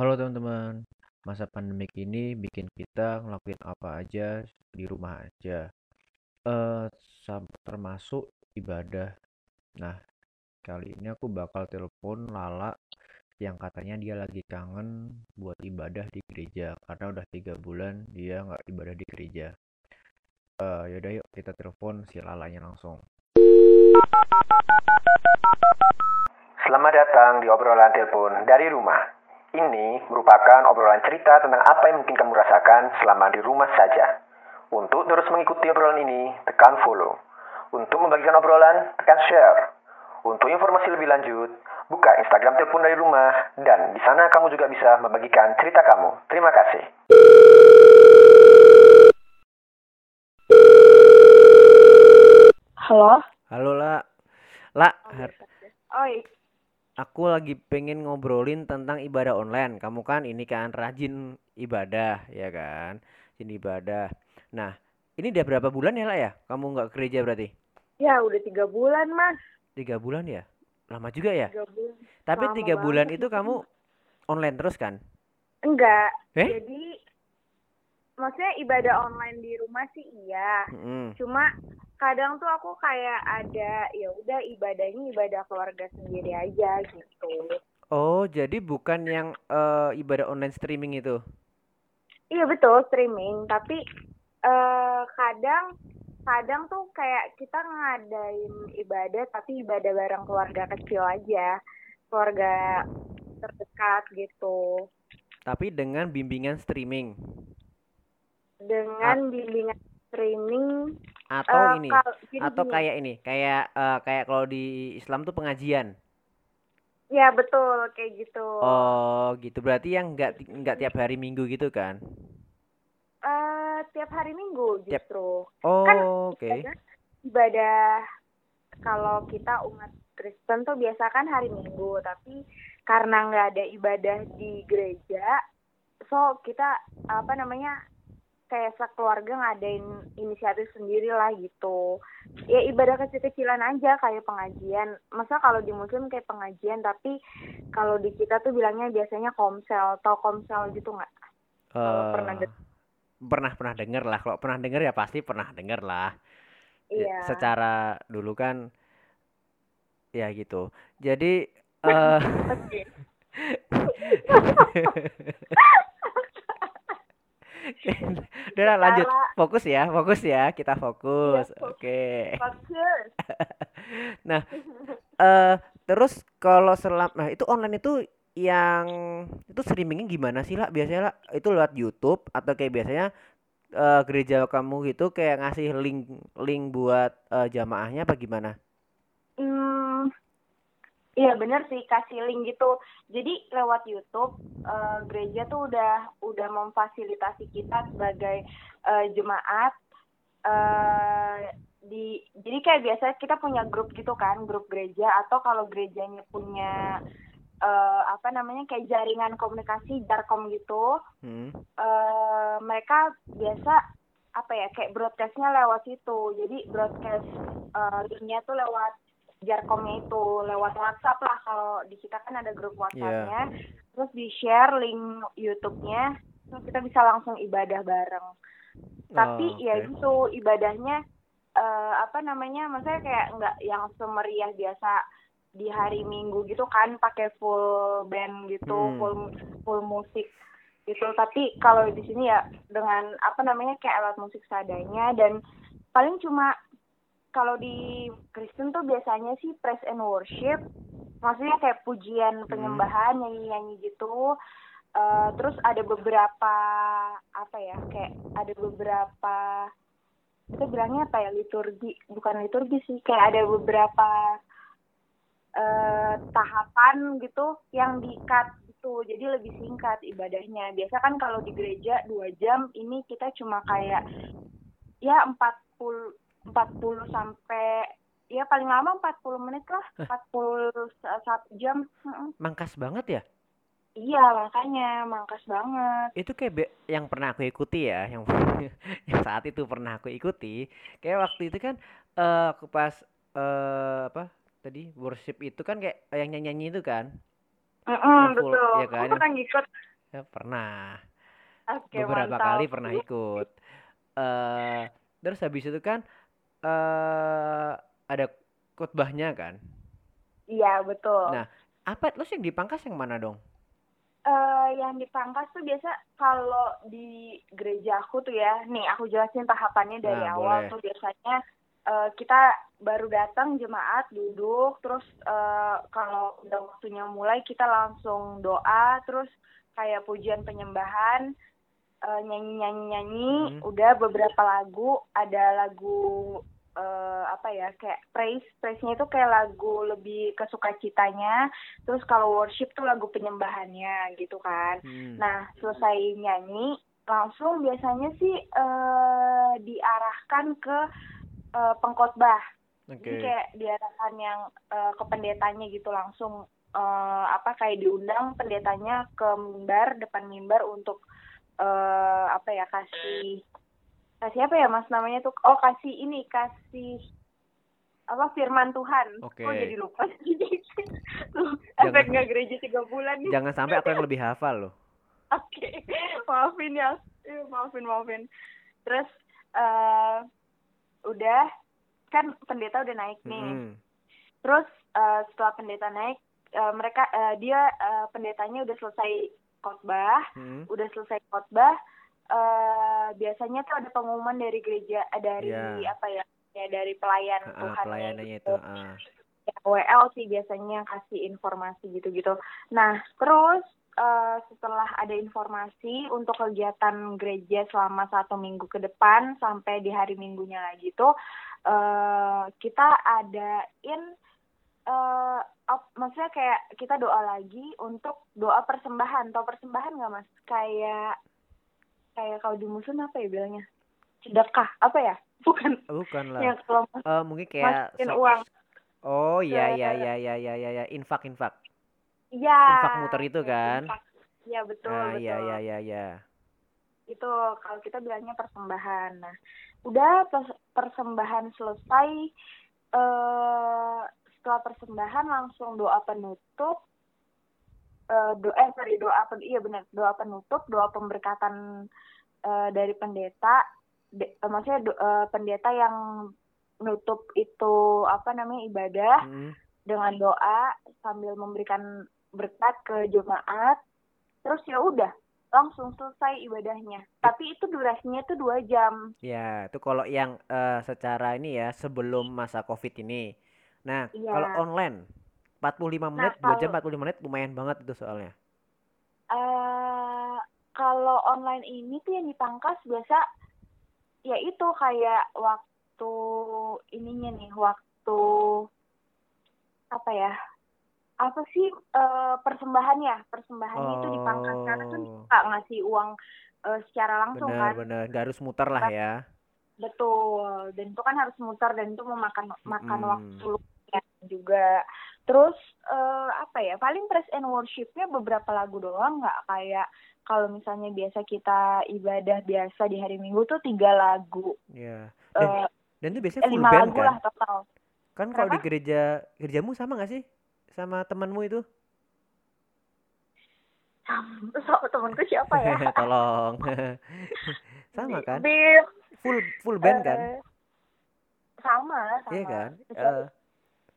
Halo teman-teman, masa pandemik ini bikin kita ngelakuin apa aja di rumah aja. Eh, termasuk ibadah. Nah, kali ini aku bakal telepon Lala yang katanya dia lagi kangen buat ibadah di gereja karena udah tiga bulan dia nggak ibadah di gereja. Eh, yaudah yuk kita telepon si Lalanya langsung. Selamat datang di obrolan telepon dari rumah. Ini merupakan obrolan cerita tentang apa yang mungkin kamu rasakan selama di rumah saja. Untuk terus mengikuti obrolan ini, tekan follow. Untuk membagikan obrolan, tekan share. Untuk informasi lebih lanjut, buka Instagram telepon dari rumah dan di sana kamu juga bisa membagikan cerita kamu. Terima kasih. Halo? Halo La, La, har- Oi, aku lagi pengen ngobrolin tentang ibadah online. Kamu kan ini kan rajin ibadah, ya kan? Rajin ibadah. Nah, ini udah berapa bulan ya, La ya? Kamu nggak ke gereja berarti? ya udah tiga bulan mas, Tiga bulan ya? Lama juga ya? tiga bulan. Tapi lama tiga bulan banget itu kamu online terus kan? Enggak, Eh? jadi maksudnya ibadah online di rumah sih iya. Mm-mm. Cuma kadang tuh aku kayak ada ya udah ibadahnya ibadah keluarga sendiri aja gitu. Oh, jadi bukan yang eh, ibadah online streaming itu? Iya betul streaming, tapi eh kadang kadang tuh kayak kita ngadain ibadah tapi ibadah bareng keluarga kecil aja, keluarga terdekat gitu. Tapi dengan bimbingan streaming dengan bimbingan streaming atau eh, ini? kal- jadi Atau gini, kayak ini, kayak eh, kayak kalau di Islam tuh pengajian. ya betul kayak gitu Oh, gitu. Berarti yang nggak nggak tiap hari Minggu gitu kan? Eh, tiap hari minggu Tiap- justru Oh, Kan oke. ibadah, ibadah kalau kita umat Kristen tuh biasa kan hari minggu tapi karena nggak ada ibadah di gereja so kita apa namanya kayak sekeluarga ngadain inisiatif sendiri lah gitu ya ibadah kecil-kecilan aja kayak pengajian masa kalau di muslim kayak pengajian tapi kalau di kita tuh bilangnya biasanya komsel atau komsel gitu nggak kalau pernah dengar. pernah pernah denger lah. Kalau pernah denger ya pasti pernah denger lah. Ya, iya secara dulu kan ya gitu. Jadi eh Oke. udah lanjut. Fokus ya, fokus ya. Kita fokus. Fokus. Oke. Nah, eh terus kalau selam nah itu online itu yang itu streamingnya gimana sih lah biasanya lah itu lewat YouTube atau kayak biasanya eh, gereja kamu gitu kayak ngasih link link buat eh, jamaahnya apa gimana? Iya bener sih kasih link gitu. Jadi lewat YouTube eh, gereja tuh udah udah memfasilitasi kita sebagai eh, jemaat eh di jadi kayak biasa kita punya grup gitu kan, grup gereja atau kalau gerejanya punya eh, apa namanya kayak jaringan komunikasi jarkom gitu. Hmm. eh mereka biasa apa ya kayak broadcastnya lewat situ jadi broadcast eh, linknya tuh lewat jarkomnya itu lewat WhatsApp lah. Kalau di kita kan ada grup WhatsAppnya. Terus di share link YouTube-nya terus kita bisa langsung ibadah bareng. Tapi Oh, ya gitu ibadahnya eh, apa namanya maksudnya kayak nggak yang semeriah biasa di hari Minggu gitu kan pakai full band gitu Hmm. full full musik gitu. Tapi kalau di sini ya dengan apa namanya kayak alat musik seadanya. Dan paling cuma kalau di Kristen tuh biasanya sih praise and worship. Maksudnya kayak pujian penyembahan nyanyi nyanyi gitu. Eh, terus ada beberapa apa ya kayak ada beberapa kita bilangnya apa ya liturgi. Bukan liturgi sih kayak ada beberapa eh tahapan gitu yang di-cut gitu. Jadi lebih singkat ibadahnya. Biasa kan kalau di gereja dua jam ini kita cuma kayak ya 40 40 sampai ya paling lama 40 menit lah 41 jam. Mangkas banget ya? iya makanya mangkas banget Itu kayak be- yang pernah aku ikuti ya, yang yang saat itu pernah aku ikuti. Kayak waktu itu kan eh aku pas eh apa tadi worship itu kan kayak yang nyanyi-nyanyi itu kan Yang full, betul ya kan? aku pernah ngikut Ya, pernah. Oke, Beberapa mantap. kali pernah ikut. Eh, terus habis itu kan eh ada khotbahnya kan. Iya, betul. Nah, apa terus yang dipangkas yang mana dong? eh yang dipangkas tuh biasa kalau di gereja aku tuh ya, nih aku jelasin tahapannya dari Nah, awal boleh. tuh biasanya eh, kita baru datang jemaat duduk, terus eh, kalau udah waktunya mulai kita langsung doa, terus kayak pujian penyembahan, eh, nyanyi-nyanyi-nyanyi, Hmm. udah beberapa lagu, ada lagu eh, apa ya kayak praise, praise-nya itu kayak lagu lebih ke sukacitanya, terus kalau worship tuh lagu penyembahannya gitu kan. Hmm. Nah, selesai nyanyi, langsung biasanya sih eh, diarahkan ke eh, pengkhotbah. Oke. Jadi kayak diarahkan yang eh, ke pendetanya gitu langsung eh, apa kayak diundang pendetanya ke mimbar depan mimbar untuk eh, apa ya kasih kasih apa ya mas namanya tuh oh kasih ini kasih apa firman Tuhan. Oke. Kok jadi lupa efek nggak gereja tiga bulan nih. Jangan sampai aku yang lebih hafal loh. Oke, maafin ya, Eh, maafin maafin. Terus eh udah kan pendeta udah naik nih. Mm-mm. Terus eh, setelah pendeta naik, eh, mereka eh, dia eh, pendetanya udah selesai khotbah, Mm-mm. udah selesai khotbah. eh biasanya tuh ada pengumuman dari gereja, eh, dari Ya. apa ya, ya dari pelayan Ah, Tuhan pelayanannya itu. ah. ya, WL sih biasanya kasih informasi gitu-gitu. Nah, terus eh, setelah ada informasi untuk kegiatan gereja selama satu minggu ke depan sampai di hari minggunya lagi tuh eh, kita adain eh op- maksudnya kayak kita doa lagi untuk doa persembahan. Tahu persembahan nggak mas? Kayak kayak kalau di musun apa ya bilangnya? Sedekah apa ya? Bukan Bukan lah. yang kalau mas Eh, mungkin kayak masukin so- uang. Oh iya ke- iya iya iya iya iya ya. infak infak. Iya. Infak muter itu kan? Iya betul Ah betul. iya iya iya iya. Itu kalau kita bilangnya persembahan. Nah, udah pers- persembahan selesai eh setelah persembahan langsung doa penutup eh do eh sorry doa pen iya benar doa penutup doa pemberkatan eh, dari pendeta De- eh, maksudnya do- eh, pendeta yang nutup itu apa namanya ibadah Mm-mm. dengan doa sambil memberikan berkat ke jemaat terus ya udah langsung selesai ibadahnya tapi itu durasinya tuh dua jam Ya, itu kalau yang eh, secara ini ya sebelum masa Covid ini. Nah, Iya. kalau online 45 menit, 2 jam kalau- 45 menit lumayan banget itu soalnya. eh kalau online ini tuh yang dipangkas biasa ya itu kayak waktu ininya nih waktu apa ya apa sih eh, persembahannya persembahannya itu dipangkas karena kan Oh. nggak ngasih uang eh, secara langsung Bener kan bener, nggak harus muter lah ya. Betul, dan itu kan harus muter dan itu memakan makan Mm-mm. waktu juga. Terus eh, apa ya? Paling press and worshipnya beberapa lagu doang, nggak kayak kalau misalnya biasa kita ibadah biasa di hari Minggu tuh tiga lagu, Ya. Dan, dan itu biasanya full lima band lagu kan? lah total. Kan kalau di gereja gerejamu sama nggak sih? Sama temanmu itu? So, temanku siapa ya? Tolong. sama kan? Full full band kan? eh, sama, sama. Iya kan? Kecuali- Eh,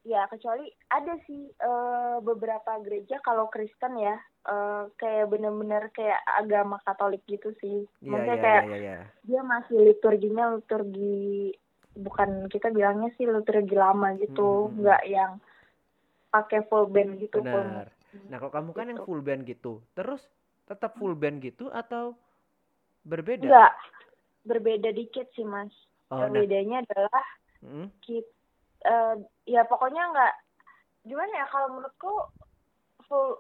Ya, kecuali ada sih eh, beberapa gereja kalau Kristen ya, eh, kayak bener-bener kayak agama Katolik gitu sih. Iya Maksudnya iya kayak iya iya. dia masih liturginya liturgi bukan kita bilangnya sih liturgi lama gitu, Hmm, hmm, hmm. nggak yang pakai full band gitu. full Benar. Nah, kalau kamu kan yang Gitu. full band gitu, terus tetap full band gitu atau berbeda? Enggak, berbeda dikit sih mas. Oh, Yang nah. bedanya adalah Mm, kita, ya pokoknya nggak gimana ya kalau menurutku full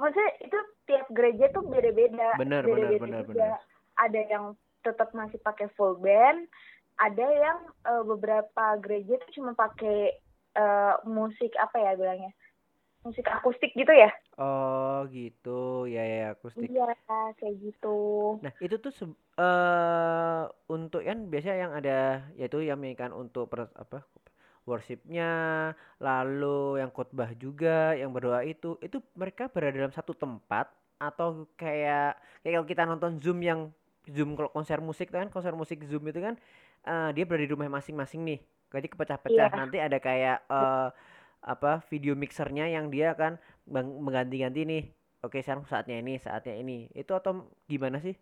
maksudnya itu tiap gereja tuh beda-beda Benar, beda-beda benar, benar, juga. benar. ada yang tetap masih pakai full band ada yang eh, beberapa gereja tuh cuma pakai eh, musik apa ya bilangnya musik akustik gitu ya Oh, gitu. Ya ya akustik. iya kayak gitu Nah, itu tuh eh untuk kan biasanya yang ada yaitu yang kan untuk per, apa worshipnya, lalu yang khotbah juga, yang berdoa itu, itu mereka berada dalam satu tempat atau kayak kayak kalau kita nonton Zoom yang Zoom kalau konser musik kan konser musik Zoom itu kan uh, dia berada di rumah masing-masing nih jadi kepecah-pecah Iya. nanti ada kayak uh, apa video mixernya yang dia akan mengganti-ganti nih oke sekarang saatnya ini saatnya ini itu atau gimana sih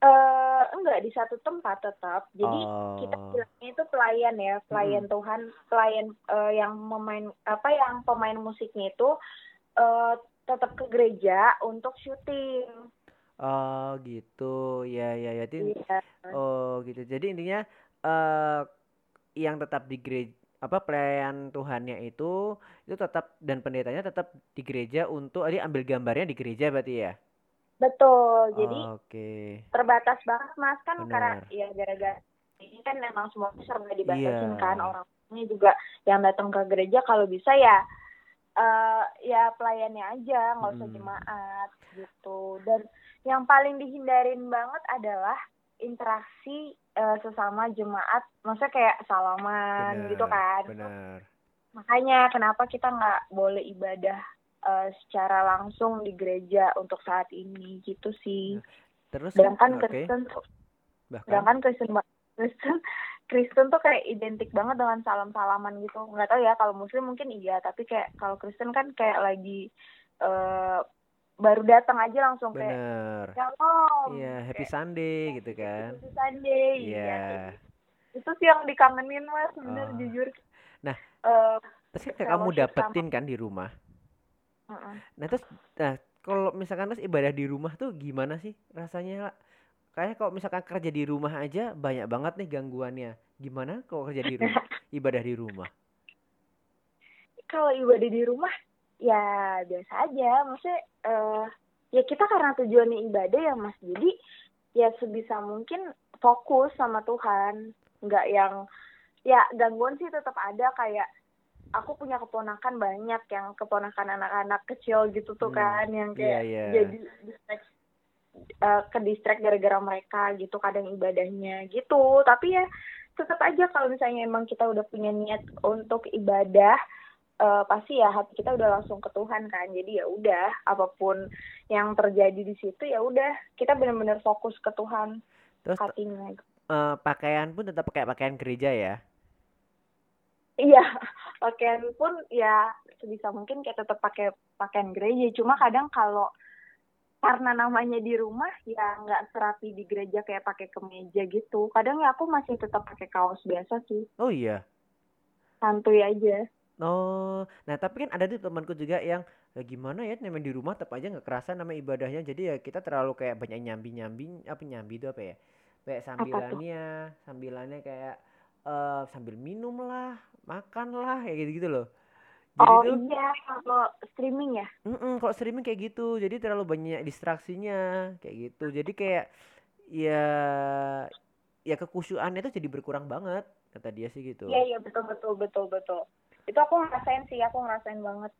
eh enggak di satu tempat tetap. Jadi kita oh bilangnya itu pelayan ya, pelayan. Tuhan, pelayan eh, yang memain apa yang pemain musiknya itu eh tetap ke gereja untuk syuting. oh gitu ya ya ya Jadi- Iya. oh gitu jadi intinya eh yang tetap di gereja apa pelayan Tuhannya itu itu tetap dan pendetanya tetap di gereja untuk dia ambil gambarnya di gereja berarti ya Betul. Jadi oke terbatas banget Mas kan karena Benar. ya gara-gara ini kan memang semua serba dibatasin Iya. kan orang-orangnya juga yang datang ke gereja kalau bisa ya eh ya pelayannya aja nggak usah Mm-mm. jemaat gitu dan yang paling dihindarin banget adalah interaksi eh, sesama jemaat maksudnya kayak salaman gitu benar kan. benar. Makanya kenapa kita nggak boleh ibadah eh, secara langsung di gereja untuk saat ini gitu sih. Terus kan sedangkan oke. Kristen tuh bahkan? sedangkan Kristen Kristen Kristen tuh kayak identik banget dengan salam-salaman gitu. Nggak tahu ya kalau Muslim mungkin iya tapi kayak kalau Kristen kan kayak lagi eh baru datang aja langsung kayak benar shalom iya happy kayak Sunday gitu kan. Happy Sunday iya iya. itu sih yang dikangenin mas bener Oh. jujur. Nah. Eh, terus kan kamu fellowship sama- dapetin kan di rumah? Mm-mm. nah terus nah kalau misalkan terus ibadah di rumah tuh gimana sih rasanya lah kayaknya kalau misalkan kerja di rumah aja banyak banget nih gangguannya. Gimana kalau kerja di rumah ibadah di rumah? Kalau ibadah di rumah ya biasa aja. Maksudnya eh ya kita karena tujuannya ibadah ya mas. Jadi ya sebisa mungkin fokus sama Tuhan. Nggak yang ya gangguan sih tetap ada. Kayak aku punya keponakan banyak yang keponakan anak-anak kecil gitu tuh Hmm, kan yang iya kayak iya. jadi distract eh, ke distract gara-gara mereka gitu kadang ibadahnya gitu. Tapi ya tetap aja kalau misalnya emang kita udah punya niat untuk ibadah eh, pasti ya hati kita udah langsung ke Tuhan kan. Jadi ya udah apa pun yang terjadi di situ ya udah kita benar-benar fokus ke Tuhan terus hatinya. eh, pakaian pun tetap pakai pakaian gereja ya? Iya pakaian pun ya sebisa mungkin kayak tetap pakai pakaian gereja. Cuma kadang kalau karena namanya di rumah ya nggak serapi di gereja kayak pakai kemeja gitu. Kadang ya aku masih tetap pakai kaos biasa sih. Oh iya? Santuy aja Oh, nah tapi kan ada tuh temanku juga yang ya gimana ya namanya di rumah tetap aja nggak kerasa nama ibadahnya. Jadi ya kita terlalu kayak banyak nyambi nyambi apa nyambi itu apa ya? Kayak sambilannya sambilannya kayak eh sambil minum lah makan lah kayak gitu gitu loh. Jadi oh tuh iya kalau streaming ya? Mm-mm, kalau streaming kayak gitu. Jadi terlalu banyak distraksinya kayak gitu. Jadi kayak ya ya kekusyuannya tuh jadi berkurang banget kata dia sih gitu. Iya iya betul betul betul betul itu aku ngerasain sih aku ngerasain banget.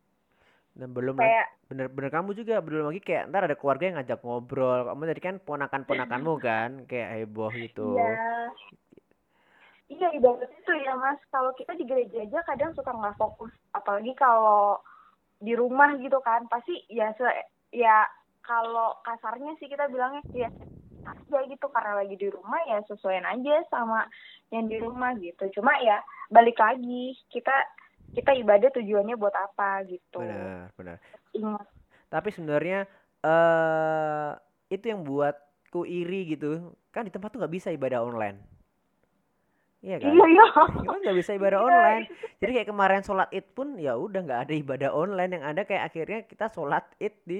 Dan belum kayak bener-bener kamu juga belum lagi kayak ntar ada keluarga yang ngajak ngobrol. Kamu tadi kan ponakan ponakanmu kan kayak heboh gitu. Iya. Iya ibarat itu ya mas. Kalau kita di gereja aja kadang suka nggak fokus. Apalagi kalau di rumah gitu kan. Pasti ya se- ya kalau kasarnya sih kita bilangnya ya aja gitu. Karena lagi di rumah ya sesuaiin aja sama yang di rumah gitu. Cuma ya balik lagi. Kita kita ibadah tujuannya buat apa gitu. Benar benar. Ingat. Tapi sebenarnya eh itu yang buatku iri gitu. Kan di tempat tuh nggak bisa ibadah online. Iya kan? Iya iya. Nggak bisa ibadah Iya, online? Jadi kayak kemarin sholat id pun ya udah nggak ada ibadah online. Yang ada kayak akhirnya kita sholat id di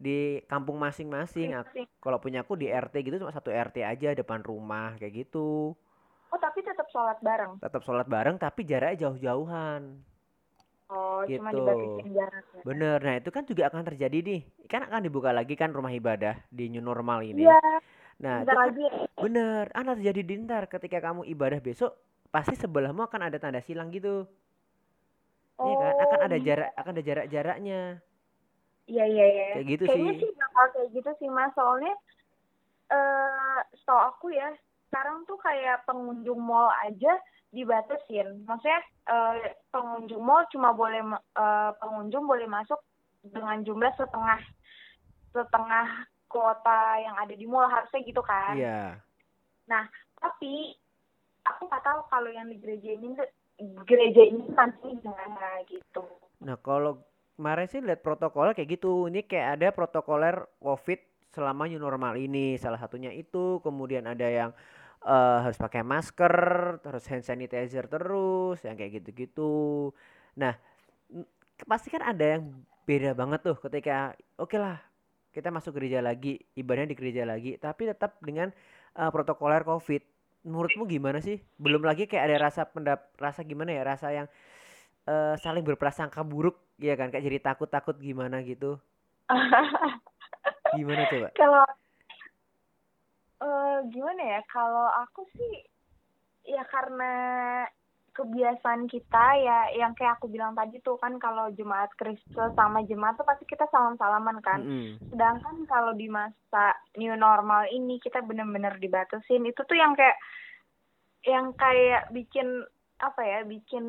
di kampung masing-masing. Kalau punya aku di RT gitu cuma satu RT aja depan rumah kayak gitu. Oh tapi tetap sholat bareng? Tetap sholat bareng tapi jaraknya jauh-jauhan oh cuma Gitu. dibatasin jarak ya. Bener. Nah itu kan juga akan terjadi nih. Kan akan dibuka lagi kan rumah ibadah di new normal ini. Iya. Nah itu kan lagi. bener. Akan terjadi di ntar ketika kamu ibadah besok pasti sebelahmu akan ada tanda silang gitu. Iya kan? Akan Oh, ada jarak akan ada jarak jaraknya Iya iya iya. Kayak gitu Kayaknya sih. sih bakal kayak gitu sih mas. Soalnya eh setahu aku ya sekarang tuh kayak pengunjung mall aja dibatasin. Maksudnya eh, pengunjung mall cuma boleh eh, pengunjung boleh masuk dengan jumlah setengah setengah kuota yang ada di mall harusnya gitu kan Iya. nah tapi aku nggak tahu kalau yang di gereja ini gereja ini nanti gimana gitu Nah, kalau kemarin sih lihat protokoler kayak gitu. Ini kayak ada protokoler COVID selama new normal ini. Salah satunya itu, kemudian ada yang eh, harus pakai masker, terus hand sanitizer terus, yang kayak gitu-gitu. Nah, pasti kan ada yang beda banget tuh ketika oke lah kita masuk gereja lagi, ibadahnya di gereja lagi, tapi tetap dengan eh, protokoler COVID. Menurutmu gimana sih? Belum lagi kayak ada rasa pendap, rasa gimana ya, rasa yang eh, saling berprasangka buruk ya kan kayak jadi takut-takut gimana gitu gimana coba kalau eh gimana ya kalau aku sih ya karena kebiasaan kita ya yang kayak aku bilang tadi tuh kan kalau jemaat Kristus sama jemaat tuh pasti kita salam-salaman kan. Mm-mm. sedangkan kalau di masa new normal ini kita bener-bener dibatasin. Itu tuh yang kayak yang kayak bikin apa ya bikin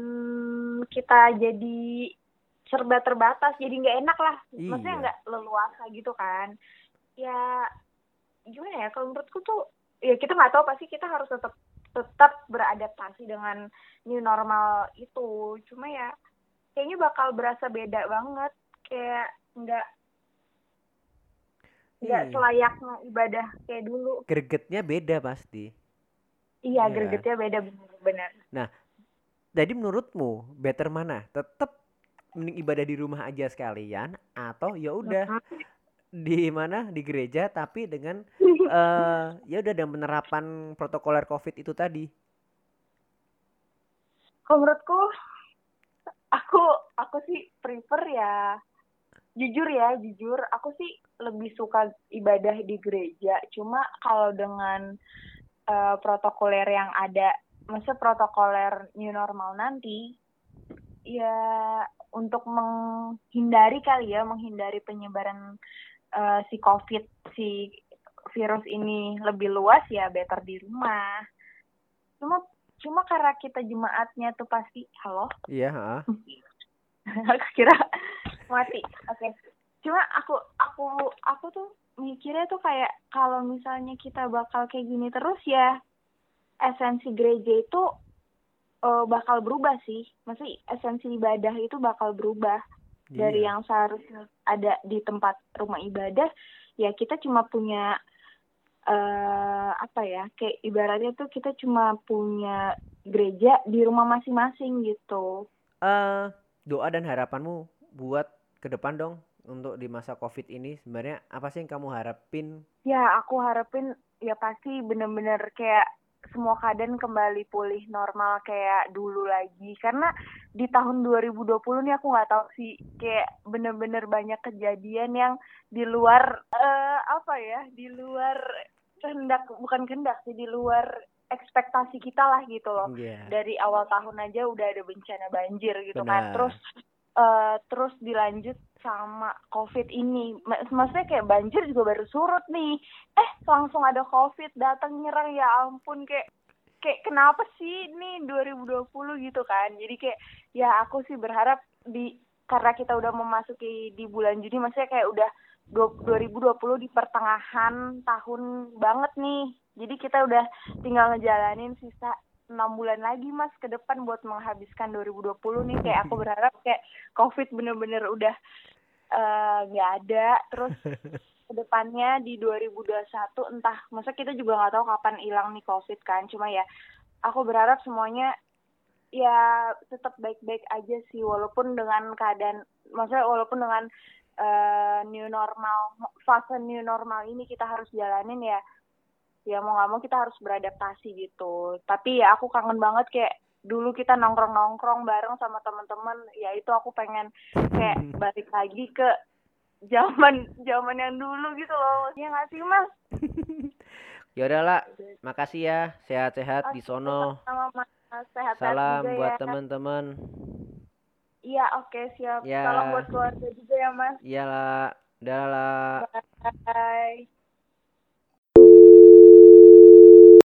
kita jadi serba terbatas. Jadi nggak enak lah. Maksudnya Iya. nggak leluasa gitu kan. Ya gimana ya kalau menurutku tuh ya kita nggak tahu pasti kita harus tetap tetap beradaptasi dengan new normal itu. Cuma ya kayaknya bakal berasa beda banget kayak nggak nggak Iya. selayaknya ibadah kayak dulu. Gregetnya beda pasti. Iya Iya. gregetnya beda bener-bener. Jadi menurutmu better mana? Tetap mending ibadah di rumah aja sekalian atau ya udah di mana di gereja tapi dengan eh ya udah dengan penerapan protokoler covid itu tadi Kalau menurutku, aku aku sih prefer ya jujur ya jujur aku sih lebih suka ibadah di gereja. Cuma kalau dengan eh, protokoler yang ada, masa protokoler new normal nanti, ya untuk menghindari kali ya menghindari penyebaran eh, si covid si virus ini lebih luas ya better di rumah. Cuma cuma karena kita jemaatnya tuh pasti halo? Iya ha. aku kira mati. Oke. Cuma aku aku aku tuh mikirnya tuh kayak kalau misalnya kita bakal kayak gini terus ya esensi gereja itu eh, bakal berubah sih. Maksudnya esensi ibadah itu bakal berubah dari Iya. yang seharusnya ada di tempat rumah ibadah ya kita cuma punya eh apa ya kayak ibaratnya tuh kita cuma punya gereja di rumah masing-masing gitu. Eh doa dan harapanmu buat ke depan dong untuk di masa covid ini. Sebenarnya apa sih yang kamu harapin? Ya aku harapin ya pasti bener-bener kayak semua keadaan kembali pulih normal kayak dulu lagi karena di tahun 2020 nih aku nggak tahu sih kayak bener-bener banyak kejadian yang di luar eh, apa ya di luar kehendak bukan kehendak sih di luar ekspektasi kita lah gitu loh Iya. dari awal tahun aja udah ada bencana banjir gitu kan Benar. terus eh, terus dilanjut sama covid ini. Mak- maksudnya kayak banjir juga baru surut nih. Eh langsung ada covid datang nyerang ya ampun. Kayak kayak kenapa sih nih 2020 gitu kan? Jadi kayak ya aku sih berharap di karena kita udah memasuki di bulan Juni maksudnya kayak udah dua- 2020 di pertengahan tahun banget nih. Jadi kita udah tinggal ngejalanin sisa enam bulan lagi mas ke depan buat menghabiskan 2020 nih. Kayak aku berharap kayak covid bener-bener udah eh, nggak ada. Terus ke depannya di 2021 entah masa kita juga nggak tahu kapan hilang nih covid kan. Cuma ya aku berharap semuanya ya tetap baik-baik aja sih walaupun dengan keadaan maksudnya walaupun dengan eh, new normal fase new normal ini kita harus jalanin ya ya mau nggak mau kita harus beradaptasi gitu. Tapi ya aku kangen banget kayak dulu kita nongkrong nongkrong bareng sama teman-teman ya itu aku pengen kayak balik lagi ke zaman zaman yang dulu gitu loh. Ya nggak sih mas? Ya udahlah makasih ya. Sehat-sehat di sono. sama mas. Sehat salam juga buat ya. teman-teman. Iya oke siap. Ya. salam buat keluarga juga ya mas. Iyalah. Udah lah bye